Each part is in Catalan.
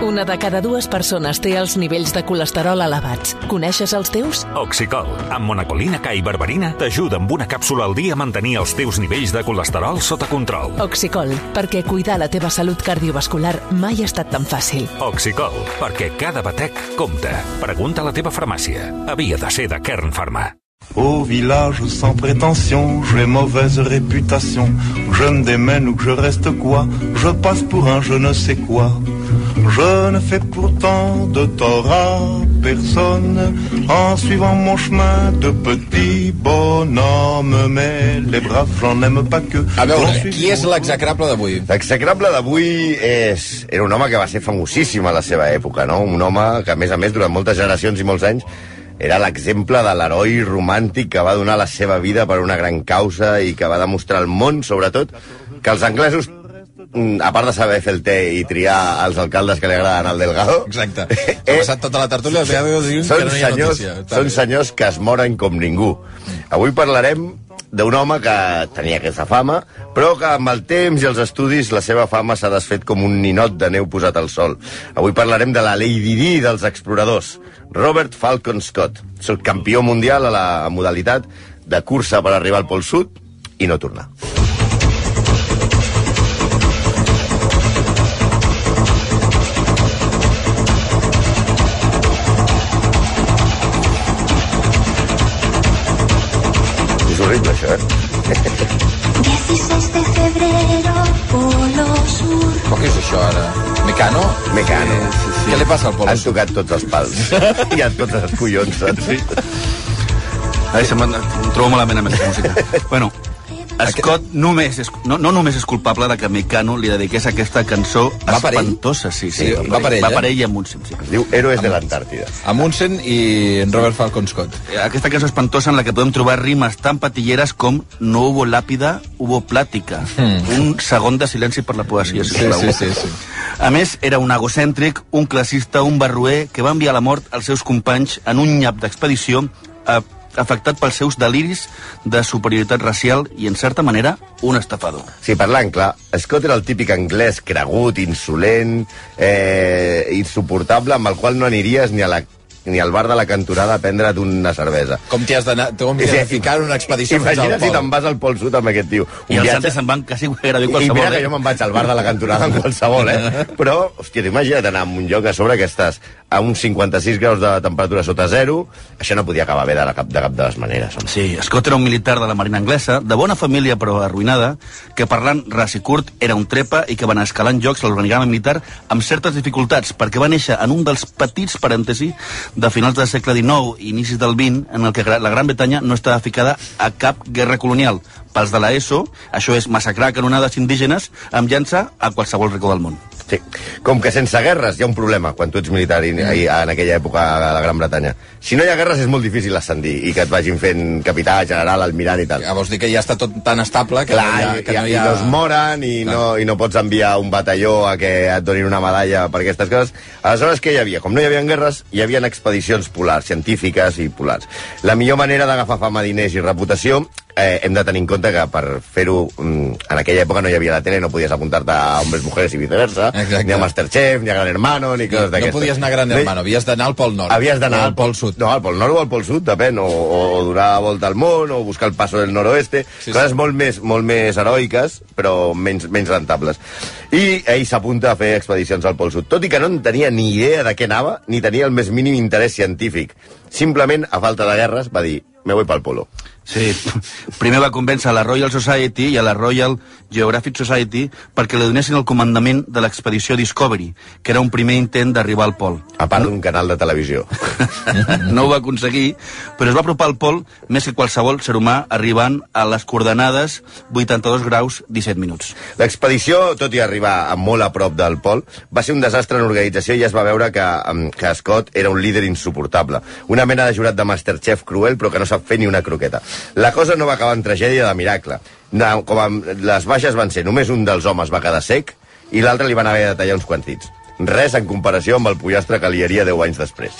Una de cada dues persones té els nivells de colesterol elevats. Coneixes els teus? Oxicol, amb monacolina K i berberina, t'ajuda amb una càpsula al dia a mantenir els teus nivells de colesterol sota control. Oxicol, perquè cuidar la teva salut cardiovascular mai ha estat tan fàcil. Oxicol, perquè cada batec compta. Pregunta a la teva farmàcia. Havia de ser de Kern Pharma. Au village sans prétention, j'ai mauvaise réputation. Je me démène ou que je reste quoi Je passe pour un je ne sais quoi. Je ne fais pourtant de tort à personne en suivant mon chemin de petit bonhomme. Mais les braves, j'en aime pas que. A veure, qui és l'execrable d'avui? L'execrable d'avui és... era un home que va ser famosíssim a la seva època, no? Un home que, a més a més, durant moltes generacions i molts anys era l'exemple de l'heroi romàntic que va donar la seva vida per una gran causa i que va demostrar al món, sobretot, que els anglesos a part de saber fer el té i triar els alcaldes que li agraden al Delgado... Exacte. Ha passat tota la tertúlia, final diuen són que no hi ha senyors, notícia. Són senyors que es moren com ningú. Avui parlarem d'un home que tenia aquesta fama, però que amb el temps i els estudis la seva fama s'ha desfet com un ninot de neu posat al sol. Avui parlarem de la Lady Di dels exploradors, Robert Falcon Scott, subcampió mundial a la modalitat de cursa per arribar al Pol Sud i no tornar. Horrible, això, eh? 16 de febrero, Polo Sur. Però què és això, ara? Mecano? Mecano. Sí, sí. Què li passa al Polo Han tocat tots els pals. I han tots els collons, saps? Sí. Ai, se'm, em trobo malament amb aquesta música. bueno, Scott només és, no, no només és culpable de que Mecano li dediqués aquesta cançó Va espantosa. Sí, sí, Sí, va per ell, va eh? per ell i amb un sí, sí. Es diu Héroes de l'Antàrtida. Amundsen i en Robert Falcon Scott. Aquesta cançó espantosa en la que podem trobar rimes tan patilleres com no hubo làpida, hubo plàtica. Un segon de silenci per la poesia, Sí, sisplau. sí, sí, sí. A més, era un egocèntric, un classista, un barroer que va enviar a la mort als seus companys en un nyap d'expedició eh, afectat pels seus deliris de superioritat racial i, en certa manera, un estafador. Sí, parlant clar, Scott era el típic anglès cregut, insolent, eh, insuportable, amb el qual no aniries ni a la ni al bar de la cantonada a prendre't una cervesa. Com t'hi has d'anar? Com t'hi has de ficar en una expedició fins al Imagina't si pol? te'n vas al Pol Sud amb aquest tio. I els altres se'n van quasi gairebé I qualsevol. mira que eh? jo me'n vaig al bar de la cantonada en qualsevol, eh? Però, hòstia, imagina't anar a un lloc a sobre que estàs a uns 56 graus de temperatura sota zero, això no podia acabar bé de, la cap, de cap de les maneres. Home. Sí, Scott era un militar de la marina anglesa, de bona família però arruïnada, que parlant ras i curt era un trepa i que va anar escalant jocs a l'organigrama militar amb certes dificultats, perquè va néixer en un dels petits parèntesi de finals del segle XIX i inicis del XX, en el que la Gran Bretanya no estava ficada a cap guerra colonial. Pels de l'ESO, això és massacrar canonades indígenes amb llança a qualsevol racó del món. Sí. Com que sense guerres hi ha un problema quan tu ets militar i, i, en aquella època a la Gran Bretanya. Si no hi ha guerres és molt difícil ascendir i que et vagin fent capità, general, almirant i tal. Ja vols dir que ja està tot tan estable que Clar, no hi ha... i, Que no i, hi ha... no es moren i no, i no pots enviar un batalló a que et donin una medalla per aquestes coses. Aleshores, què hi havia? Com no hi havia guerres, hi havia expedicions polars, científiques i polars. La millor manera d'agafar fama, diners i reputació eh, hem de tenir en compte que per fer-ho mm, en aquella època no hi havia la tele, no podies apuntar-te a Hombres, Mujeres i viceversa, Exacte. ni a Masterchef, ni a Gran Hermano, ni coses No d'aquestes. podies anar a Gran Hermano, havies d'anar al Pol Nord. Havies d'anar al Pol Sud. No, al Pol Nord o al Pol Sud, depèn, o, o, donar volta al món, o buscar el passo del noroeste, Sí, coses sí. molt més, molt més heroiques, però menys, menys rentables. I ell s'apunta a fer expedicions al Pol Sud, tot i que no en tenia ni idea de què anava, ni tenia el més mínim interès científic. Simplement, a falta de guerres, va dir, me voy pel polo. Sí, primer va convèncer a la Royal Society i a la Royal Geographic Society perquè li donessin el comandament de l'expedició Discovery, que era un primer intent d'arribar al pol. A part d'un canal de televisió. No ho va aconseguir, però es va apropar al pol més que qualsevol ser humà arribant a les coordenades 82 graus 17 minuts. L'expedició, tot i arribar a molt a prop del pol, va ser un desastre en organització i es va veure que, que Scott era un líder insuportable. Una mena de jurat de Masterchef cruel, però que no sap fer ni una croqueta. La cosa no va acabar en tragèdia de miracle. No, com a, les baixes van ser només un dels homes va quedar sec i l'altre li van haver de tallar uns quants dits. Res en comparació amb el pollastre que li haria 10 anys després.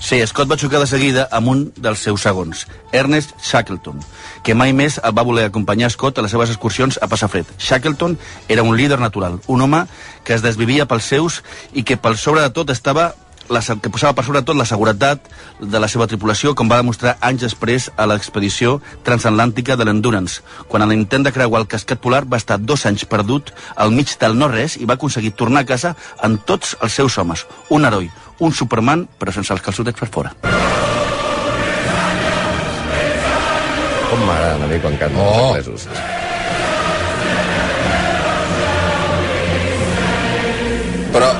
Sí, Scott va xocar de seguida amb un dels seus segons, Ernest Shackleton, que mai més el va voler acompanyar Scott a les seves excursions a passar fred. Shackleton era un líder natural, un home que es desvivia pels seus i que per sobre de tot estava la, que posava per sobre de tot la seguretat de la seva tripulació, com va demostrar anys després a l'expedició transatlàntica de l'Endurance, quan en l'intent de creuar el casquet polar va estar dos anys perdut al mig del no-res i va aconseguir tornar a casa amb tots els seus homes. Un heroi, un Superman, però sense els calçotets per fora. Com m'agraden a mi quan canten Oh. els anglesos. Però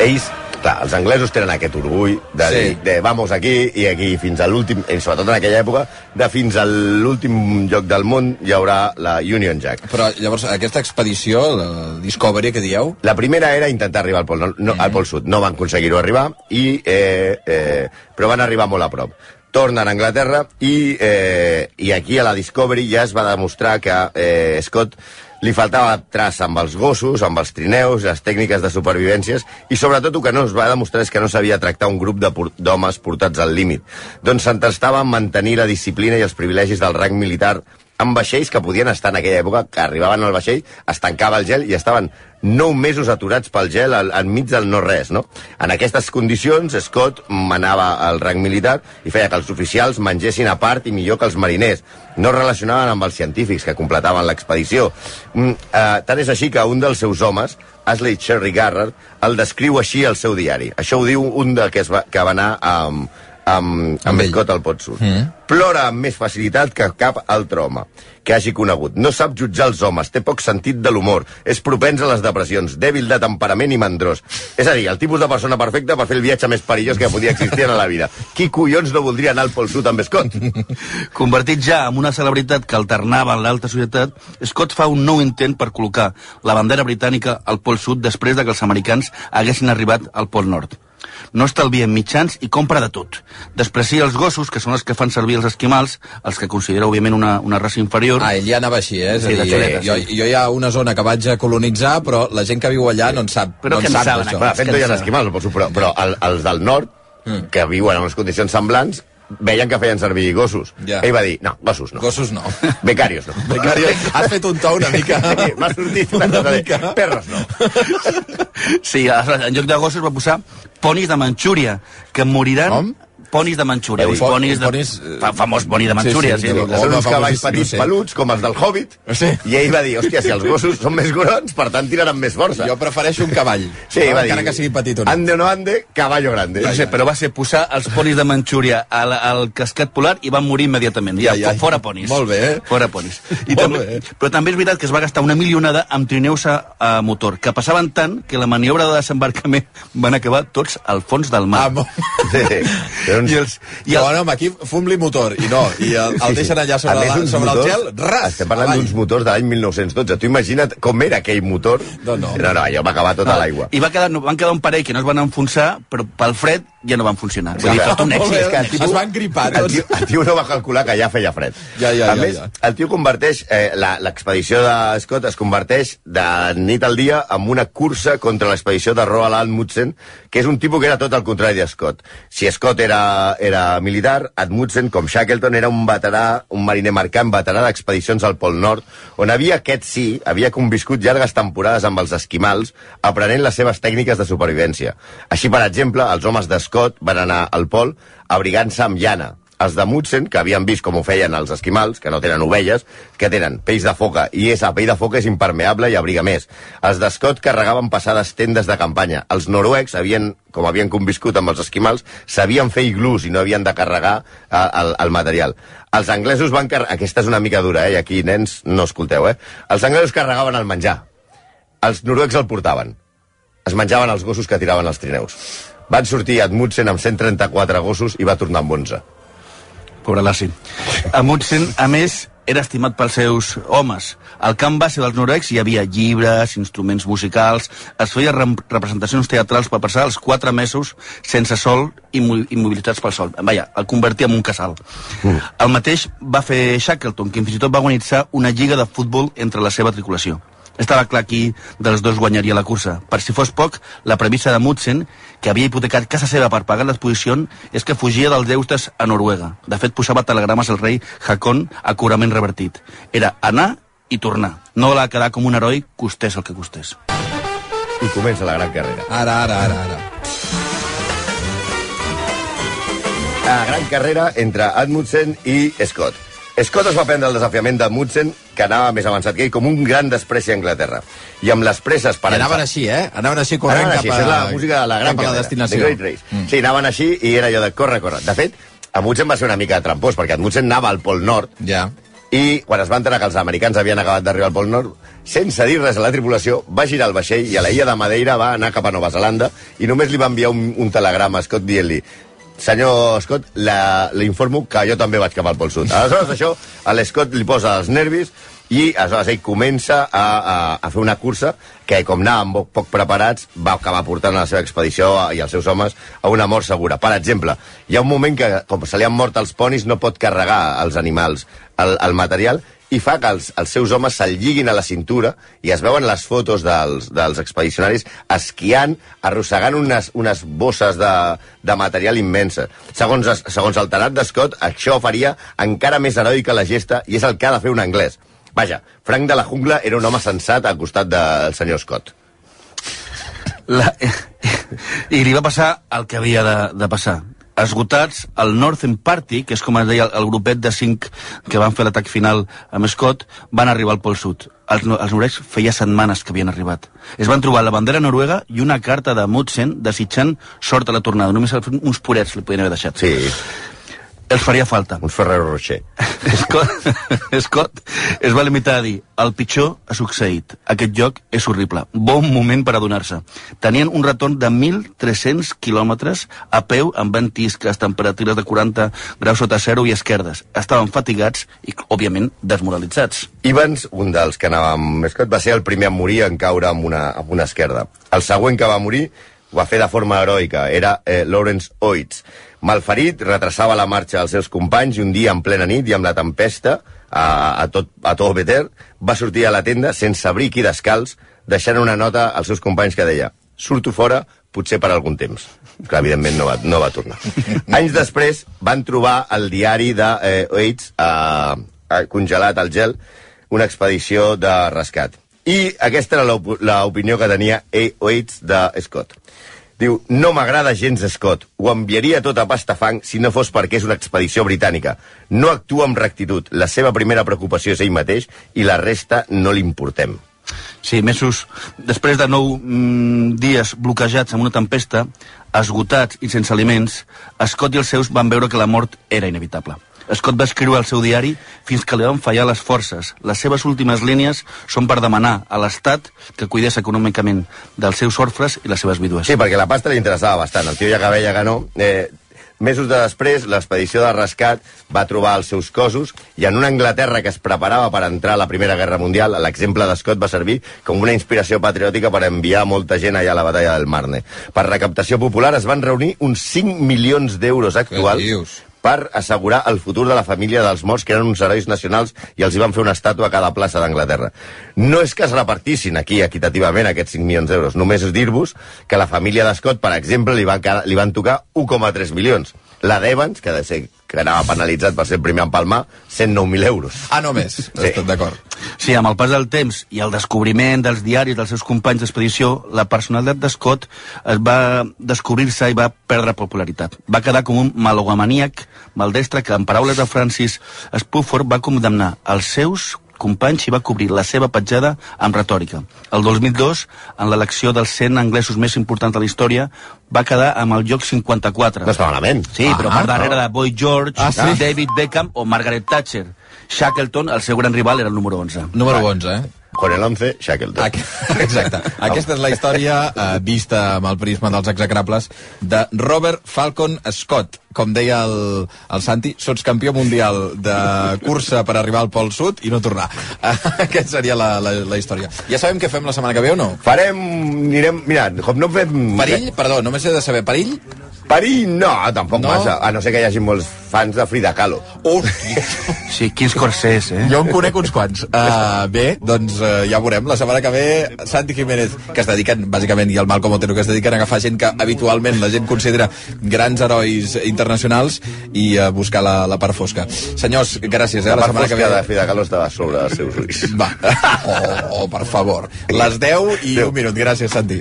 Ells, clar, els anglesos tenen aquest orgull de Sí. dir, de vamos aquí i aquí fins a l'últim, i sobretot en aquella època, de fins a l'últim lloc del món hi haurà la Union Jack. Però llavors, aquesta expedició, la Discovery que dieu, La primera era intentar arribar al Pol, no, al Pol Sud. No van aconseguir-ho arribar, i, eh, eh, però van arribar molt a prop. Tornen a Anglaterra i, eh, i aquí a la Discovery ja es va demostrar que eh, Scott li faltava traça amb els gossos, amb els trineus, les tècniques de supervivències, i sobretot el que no es va demostrar és que no sabia tractar un grup d'homes portats al límit. Doncs s'entestava en mantenir la disciplina i els privilegis del rang militar amb vaixells que podien estar en aquella època, que arribaven al vaixell, es tancava el gel i estaven nou mesos aturats pel gel al, enmig del no-res, no? En aquestes condicions, Scott manava el rang militar i feia que els oficials mengessin a part i millor que els mariners. No relacionaven amb els científics que completaven l'expedició. Mm, eh, tant és així que un dels seus homes, Ashley Cherry Garrett, el descriu així al seu diari. Això ho diu un de que, es va, que va anar amb, amb, amb, Amb. Scott al Pot Sud. Mm. Plora amb més facilitat que cap altre home que hagi conegut. No sap jutjar els homes, té poc sentit de l'humor, és propens a les depressions, dèbil de temperament i mandrós. És a dir, el tipus de persona perfecta per fer el viatge més perillós que podia existir en la vida. Qui collons no voldria anar al Pol Sud amb Scott? Convertit ja en una celebritat que alternava en l'alta societat, Scott fa un nou intent per col·locar la bandera britànica al Pol Sud després de que els americans haguessin arribat al Pol Nord. No estalvia en mitjans i compra de tot. Desprecia els gossos, que són els que fan servir els esquimals, els que considera, òbviament, una, una raça inferior. Ah, ell ja anava així, eh? És Sí, a dir, xuleta, jo, sí. jo hi ha una zona que vaig a colonitzar, però la gent que viu allà no en sap, Però no que en en sap saben, fet, no hi ha que esquimals, però, però el, els del nord, Mm. que viuen en unes condicions semblants, veien que feien servir gossos. Ja. Ell va dir, no, gossos no. Gossos no. Becarios no. Becari, has fet un to una mica... Sí, M'ha sortit una, Una cosa de mica. perros no. Sí, en lloc de gossos va posar ponis de Manxúria, que moriran... Com? Ponis de Manxúria. Pon- ponis de... ponis, eh, fa- famós poni de Manxúria, sí, sí. de- sí, Són uns cavalls petits sí. peluts, com els del Hobbit, Sí. i ell va dir, hòstia, si els gossos són més grons, per tant tiraran més força. Jo prefereixo un cavall. Sí, va dir, encara que sigui petit o no. Ande o no ande, caballo grande. No sé, però va ser posar els ponis de Manxúria al, al casquet polar i van morir immediatament. Ja, Ai, ai. fora ponis. Molt bé, eh? Fora ponis. I Molt també, bé. però també és veritat que es va gastar una milionada amb trineus a, a motor, que passaven tant que la maniobra de desembarcament van acabar tots al fons del mar. Ah. Sí, sí. I els, I el... bueno, home, aquí fum-li motor, i no, i el, el deixen allà sobre, la, sobre el motors- gel, ras! Estem parlant d'uns motors de l'any 1912. Tu imagina't com era aquell motor. No, no. No, no, allò va acabar tota l'aigua. I va quedar, no, van quedar un parell que no es van enfonsar, però pel fred ja no van funcionar. Vull dir, tot un èxit. És que el tipus, Es van gripar el tots. tio, el tio no va calcular que ja feia fred. Ja, ja, a ja, més, ja. el tio converteix, eh, la- l'expedició de Scott es converteix de nit al dia en una cursa contra l'expedició de Roald Amundsen, que és un tipus que era tot el contrari de Scott. Si Scott era, era militar, Amundsen, com Shackleton, era un veterà, un mariner mercant, veterà d'expedicions al Pol Nord, on havia aquest sí, havia conviscut llargues temporades amb els esquimals, aprenent les seves tècniques de supervivència. Així, per exemple, els homes de Scott van anar al Pol abrigant-se amb llana, els de Mutsen, que havien vist com ho feien els esquimals, que no tenen ovelles, que tenen pells de foca, i és, la pell de foca és impermeable i abriga més. Els de Scott carregaven passades tendes de campanya. Els noruecs, havien, com havien conviscut amb els esquimals, sabien fer iglús i no havien de carregar eh, el, el material. Els anglesos van carregar... Aquesta és una mica dura, eh? I aquí, nens, no escolteu, eh? Els anglesos carregaven el menjar. Els noruecs el portaven. Es menjaven els gossos que tiraven els trineus. Van sortir Admutsen amb 134 gossos i va tornar amb 11. Pobre Lassi. Amundsen, a més, era estimat pels seus homes. Al camp base dels noruecs hi havia llibres, instruments musicals, es feia rem- representacions teatrals per passar els quatre mesos sense sol i immo- immobilitzats pel sol. Vaja, el convertia en un casal. Mm. El mateix va fer Shackleton, que fins i tot va organitzar una lliga de futbol entre la seva tripulació. Estava clar qui dels dos guanyaria la cursa. Per si fos poc, la premissa de Mutsen, que havia hipotecat casa seva per pagar l'exposició, és que fugia dels deutes a Noruega. De fet, posava telegrames al rei Hakon a cobrament revertit. Era anar i tornar. No va quedar com un heroi, costés el que costés. I comença la gran carrera. Ara, ara, ara, ara. La gran carrera entre Admundsen i Scott. Scott es va prendre el desafiament d'Admundsen, que anava més avançat que ell, com un gran despreci a Anglaterra. I amb les presses per... I anaven així, eh? Anaven així corrent Anaven cap així, a... això és la música de la gran cap a la destinació. Great Race. Mm. Sí, anaven així i era allò de corre, corre. De fet, Amundsen va ser una mica trampós, perquè Amundsen anava al Pol Nord Ja. i quan es va enterar que els americans havien acabat d'arribar al Pol Nord, sense dir res a la tripulació, va girar el vaixell i a la illa de Madeira va anar cap a Nova Zelanda i només li va enviar un, un telegrama a Scott dient-li senyor Scott, la- l'informo que jo també vaig cap al Pol Sud. Aleshores, això a l'Scott li posa els nervis i aleshores ell comença a, a, a fer una cursa que, com anàvem poc, poc preparats, va acabar portant a la seva expedició i els seus homes a una mort segura. Per exemple, hi ha un moment que, com se li han mort els ponis, no pot carregar els animals el, el material i fa que els, els seus homes se'l lliguin a la cintura i es veuen les fotos dels, dels expedicionaris esquiant, arrossegant unes, unes bosses de, de material immenses. Segons, segons el tenat de Scott, això faria encara més heroica la gesta i és el que ha de fer un anglès. Vaja, Frank de la Jungla era un home sensat al costat del senyor Scott. La... I li va passar el que havia de, de passar. Esgotats, el Northern Party, que és com es deia el, grupet de cinc que van fer l'atac final amb Scott, van arribar al Pol Sud. Els, els noruecs feia setmanes que havien arribat. Es van trobar la bandera noruega i una carta de Mutsen desitjant sort a la tornada. Només uns purets li podien haver deixat. Sí, Els faria falta. un Ferrero Rocher. Scott, Scott es va limitar a dir el pitjor ha succeït. Aquest joc és horrible. Bon moment per adonar-se. Tenien un retorn de 1.300 quilòmetres a peu amb ventisques, temperatures de 40 graus sota zero i esquerdes. Estaven fatigats i, òbviament, desmoralitzats. Evans, un dels que anava amb Scott, va ser el primer a morir en caure amb una, amb una esquerda. El següent que va morir ho va fer de forma heroica, era eh, Lawrence Oates. Malferit, retrasava la marxa dels seus companys i un dia en plena nit i amb la tempesta a, a, tot, a tot Beter, va sortir a la tenda sense abric i descalç, deixant una nota als seus companys que deia surto fora, potser per algun temps. Que, evidentment, no va, no va tornar. Anys després, van trobar el diari de eh, Oates eh, congelat al gel, una expedició de rescat. I aquesta era l'op- l'opinió que tenia A. Oates de Scott. Diu, no m'agrada gens Scott. Ho enviaria tot a pastafang si no fos perquè és una expedició britànica. No actua amb rectitud. La seva primera preocupació és ell mateix i la resta no li importem. Sí, mesos després de nou mm, dies bloquejats amb una tempesta, esgotats i sense aliments, Scott i els seus van veure que la mort era inevitable. Scott va escriure al seu diari fins que li van fallar les forces. Les seves últimes línies són per demanar a l'Estat que cuidés econòmicament dels seus orfes i les seves vídues. Sí, perquè la pasta li interessava bastant. El tio ja que veia que no... Eh, mesos de després, l'expedició de rescat va trobar els seus cossos i en una Anglaterra que es preparava per entrar a la Primera Guerra Mundial, l'exemple de Scott va servir com una inspiració patriòtica per enviar molta gent allà a la batalla del Marne. Per recaptació popular es van reunir uns 5 milions d'euros actuals? Per assegurar el futur de la família dels morts, que eren uns herois nacionals, i els hi van fer una estàtua a cada plaça d'Anglaterra. No és que es repartissin aquí equitativament aquests 5 milions d'euros, només és dir-vos que la família d'Escott, per exemple, li van, li van tocar 1,3 milions. La d'Evans, que ha de ser que anava penalitzat per ser el primer a empalmar, 109.000 euros. Ah, només. Sí. Estic d'acord. Sí, amb el pas del temps i el descobriment dels diaris dels seus companys d'expedició, la personalitat de Scott es va descobrir-se i va perdre popularitat. Va quedar com un malogamaníac maldestre que, en paraules de Francis Spufford, va condemnar els seus companys i va cobrir la seva petjada amb retòrica. El 2002, en l'elecció dels 100 anglesos més importants de la història, va quedar amb el lloc 54. No està malament. Sí, Ah, però per darrere de Boy George, Ah, sí? David Beckham o Margaret Thatcher. Shackleton, el seu gran rival, era el número 11. Número 11, eh? Con el 11, Shackleton. Aqu- Exacte. Aquesta és la història eh, vista amb el prisma dels execrables de Robert Falcon Scott. Com deia el, el Santi, sots campió mundial de cursa per arribar al Pol Sud i no tornar. Aquesta seria la, la, la història. Ja sabem què fem la setmana que ve o no? Farem... Anirem... Mira, com no fem... Perill? Perdó, només he de saber. Perill? Perill, no, tampoc No? massa. A no ser que hi hagi molts fans de Frida Kahlo. Hòstia, Sí, quins corsers, eh? jo en conec uns quants. Uh, bé, doncs uh, ja veurem. La setmana que ve, Santi Jiménez, que es dediquen, bàsicament, i el Malcom Otero, que es dediquen a agafar gent que habitualment la gent considera grans herois internacionals i a buscar la, la part fosca. Senyors, gràcies, eh? La La setmana que ve... de Frida Kahlo estava sobre els seus ulls. Va. Oh, oh, per favor. Les 10 i Adéu. un minut. Gràcies, Santi.